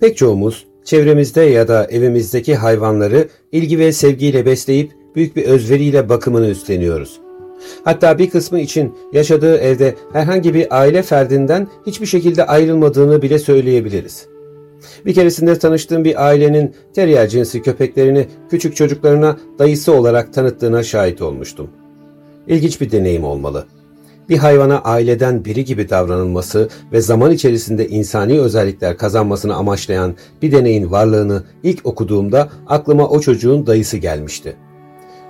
Pek çoğumuz çevremizde ya da evimizdeki hayvanları ilgi ve sevgiyle besleyip büyük bir özveriyle bakımını üstleniyoruz. Hatta bir kısmı için yaşadığı evde herhangi bir aile ferdinden hiçbir şekilde ayrılmadığını bile söyleyebiliriz. Bir keresinde tanıştığım bir ailenin terrier cinsi köpeklerini küçük çocuklarına dayısı olarak tanıttığına şahit olmuştum. İlginç bir deneyim olmalı. Bir hayvana aileden biri gibi davranılması ve zaman içerisinde insani özellikler kazanmasını amaçlayan bir deneyin varlığını ilk okuduğumda aklıma o çocuğun dayısı gelmişti.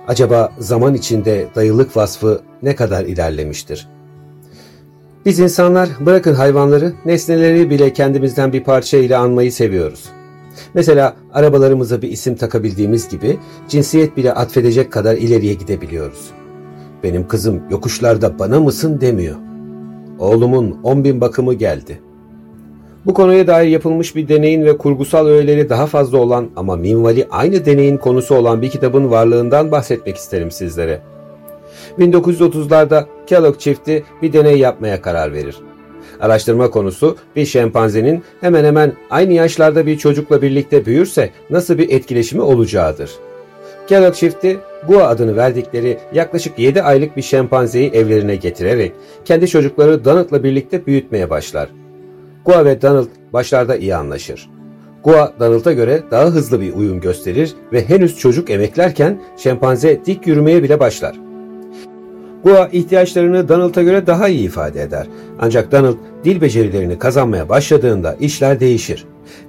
Acaba zaman içinde dayılık vasfı ne kadar ilerlemiştir? Biz insanlar bırakın hayvanları, nesneleri bile kendimizden bir parça ile anmayı seviyoruz. Mesela arabalarımıza bir isim takabildiğimiz gibi cinsiyet bile atfedecek kadar ileriye gidebiliyoruz. Benim kızım yokuşlarda bana mısın demiyor. Oğlumun 10 bin bakımı geldi. Bu konuya dair yapılmış bir deneyin ve kurgusal öğeleri daha fazla olan ama minvali aynı deneyin konusu olan bir kitabın varlığından bahsetmek isterim sizlere. 1930'larda Kellogg çifti bir deney yapmaya karar verir. Araştırma konusu bir şempanzenin hemen hemen aynı yaşlarda bir çocukla birlikte büyürse nasıl bir etkileşimi olacağıdır. Kellogg çifti Gua adını verdikleri yaklaşık 7 aylık bir şempanzeyi evlerine getirerek kendi çocukları Donald'la birlikte büyütmeye başlar. Gua ve Donald başlarda iyi anlaşır. Gua Donald'a göre daha hızlı bir uyum gösterir ve henüz çocuk emeklerken şempanze dik yürümeye bile başlar. Gua ihtiyaçlarını Donald'a göre daha iyi ifade eder. Ancak Donald dil becerilerini kazanmaya başladığında işler değişir.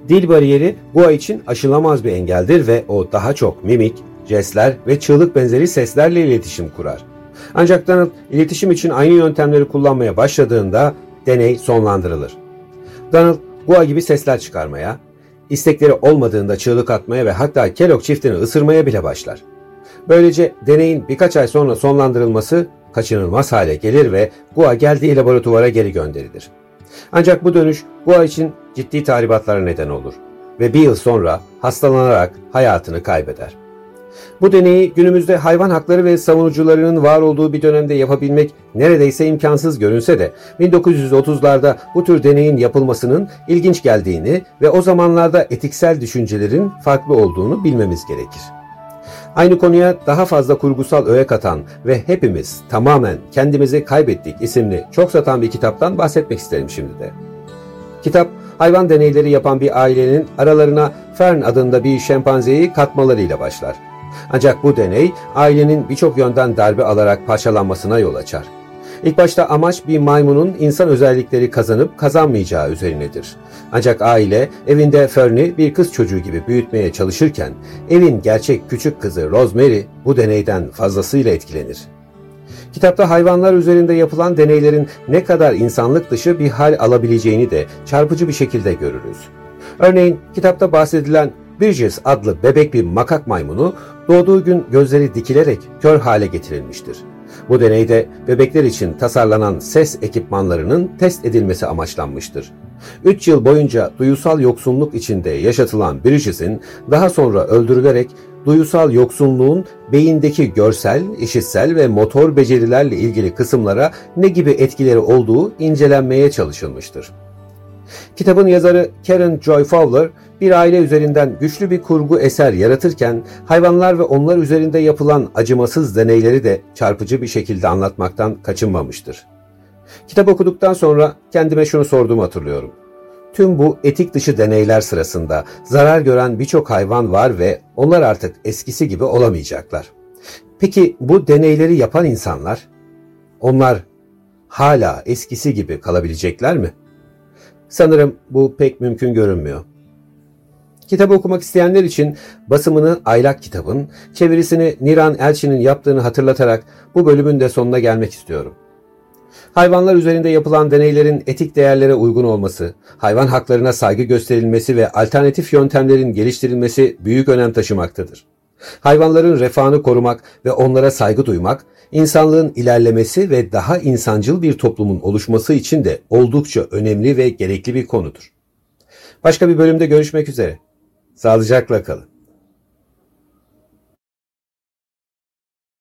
Dil bariyeri Gua için aşılamaz bir engeldir ve o daha çok mimik, jestler ve çığlık benzeri seslerle iletişim kurar. Ancak Donald iletişim için aynı yöntemleri kullanmaya başladığında deney sonlandırılır. Donald Gua gibi sesler çıkarmaya, istekleri olmadığında çığlık atmaya ve hatta Kellogg çiftini ısırmaya bile başlar. Böylece deneyin birkaç ay sonra sonlandırılması kaçınılmaz hale gelir ve Gua geldiği laboratuvara geri gönderilir. Ancak bu dönüş Gua için ciddi tahribatlara neden olur ve bir yıl sonra hastalanarak hayatını kaybeder. Bu deneyi günümüzde hayvan hakları ve savunucularının var olduğu bir dönemde yapabilmek neredeyse imkansız görünse de 1930'larda bu tür deneyin yapılmasının ilginç geldiğini ve o zamanlarda etiksel düşüncelerin farklı olduğunu bilmemiz gerekir. Aynı konuya daha fazla kurgusal öğe katan ve hepimiz tamamen kendimizi kaybettik isimli çok satan bir kitaptan bahsetmek isterim şimdi de. Kitap hayvan deneyleri yapan bir ailenin aralarına Fern adında bir şempanzeyi katmalarıyla başlar. Ancak bu deney ailenin birçok yönden darbe alarak parçalanmasına yol açar. İlk başta amaç bir maymunun insan özellikleri kazanıp kazanmayacağı üzerinedir. Ancak aile evinde Fern'i bir kız çocuğu gibi büyütmeye çalışırken evin gerçek küçük kızı Rosemary bu deneyden fazlasıyla etkilenir. Kitapta hayvanlar üzerinde yapılan deneylerin ne kadar insanlık dışı bir hal alabileceğini de çarpıcı bir şekilde görürüz. Örneğin kitapta bahsedilen Bridges adlı bebek bir makak maymunu doğduğu gün gözleri dikilerek kör hale getirilmiştir. Bu deneyde bebekler için tasarlanan ses ekipmanlarının test edilmesi amaçlanmıştır. 3 yıl boyunca duyusal yoksunluk içinde yaşatılan Bridges'in daha sonra öldürülerek duyusal yoksunluğun beyindeki görsel, işitsel ve motor becerilerle ilgili kısımlara ne gibi etkileri olduğu incelenmeye çalışılmıştır. Kitabın yazarı Karen Joy Fowler bir aile üzerinden güçlü bir kurgu eser yaratırken hayvanlar ve onlar üzerinde yapılan acımasız deneyleri de çarpıcı bir şekilde anlatmaktan kaçınmamıştır. Kitap okuduktan sonra kendime şunu sorduğumu hatırlıyorum. Tüm bu etik dışı deneyler sırasında zarar gören birçok hayvan var ve onlar artık eskisi gibi olamayacaklar. Peki bu deneyleri yapan insanlar, onlar hala eskisi gibi kalabilecekler mi? Sanırım bu pek mümkün görünmüyor. Kitabı okumak isteyenler için basımını Aylak kitabın, çevirisini Niran Elçi'nin yaptığını hatırlatarak bu bölümün de sonuna gelmek istiyorum. Hayvanlar üzerinde yapılan deneylerin etik değerlere uygun olması, hayvan haklarına saygı gösterilmesi ve alternatif yöntemlerin geliştirilmesi büyük önem taşımaktadır. Hayvanların refahını korumak ve onlara saygı duymak, insanlığın ilerlemesi ve daha insancıl bir toplumun oluşması için de oldukça önemli ve gerekli bir konudur. Başka bir bölümde görüşmek üzere. Sağlıcakla kalın.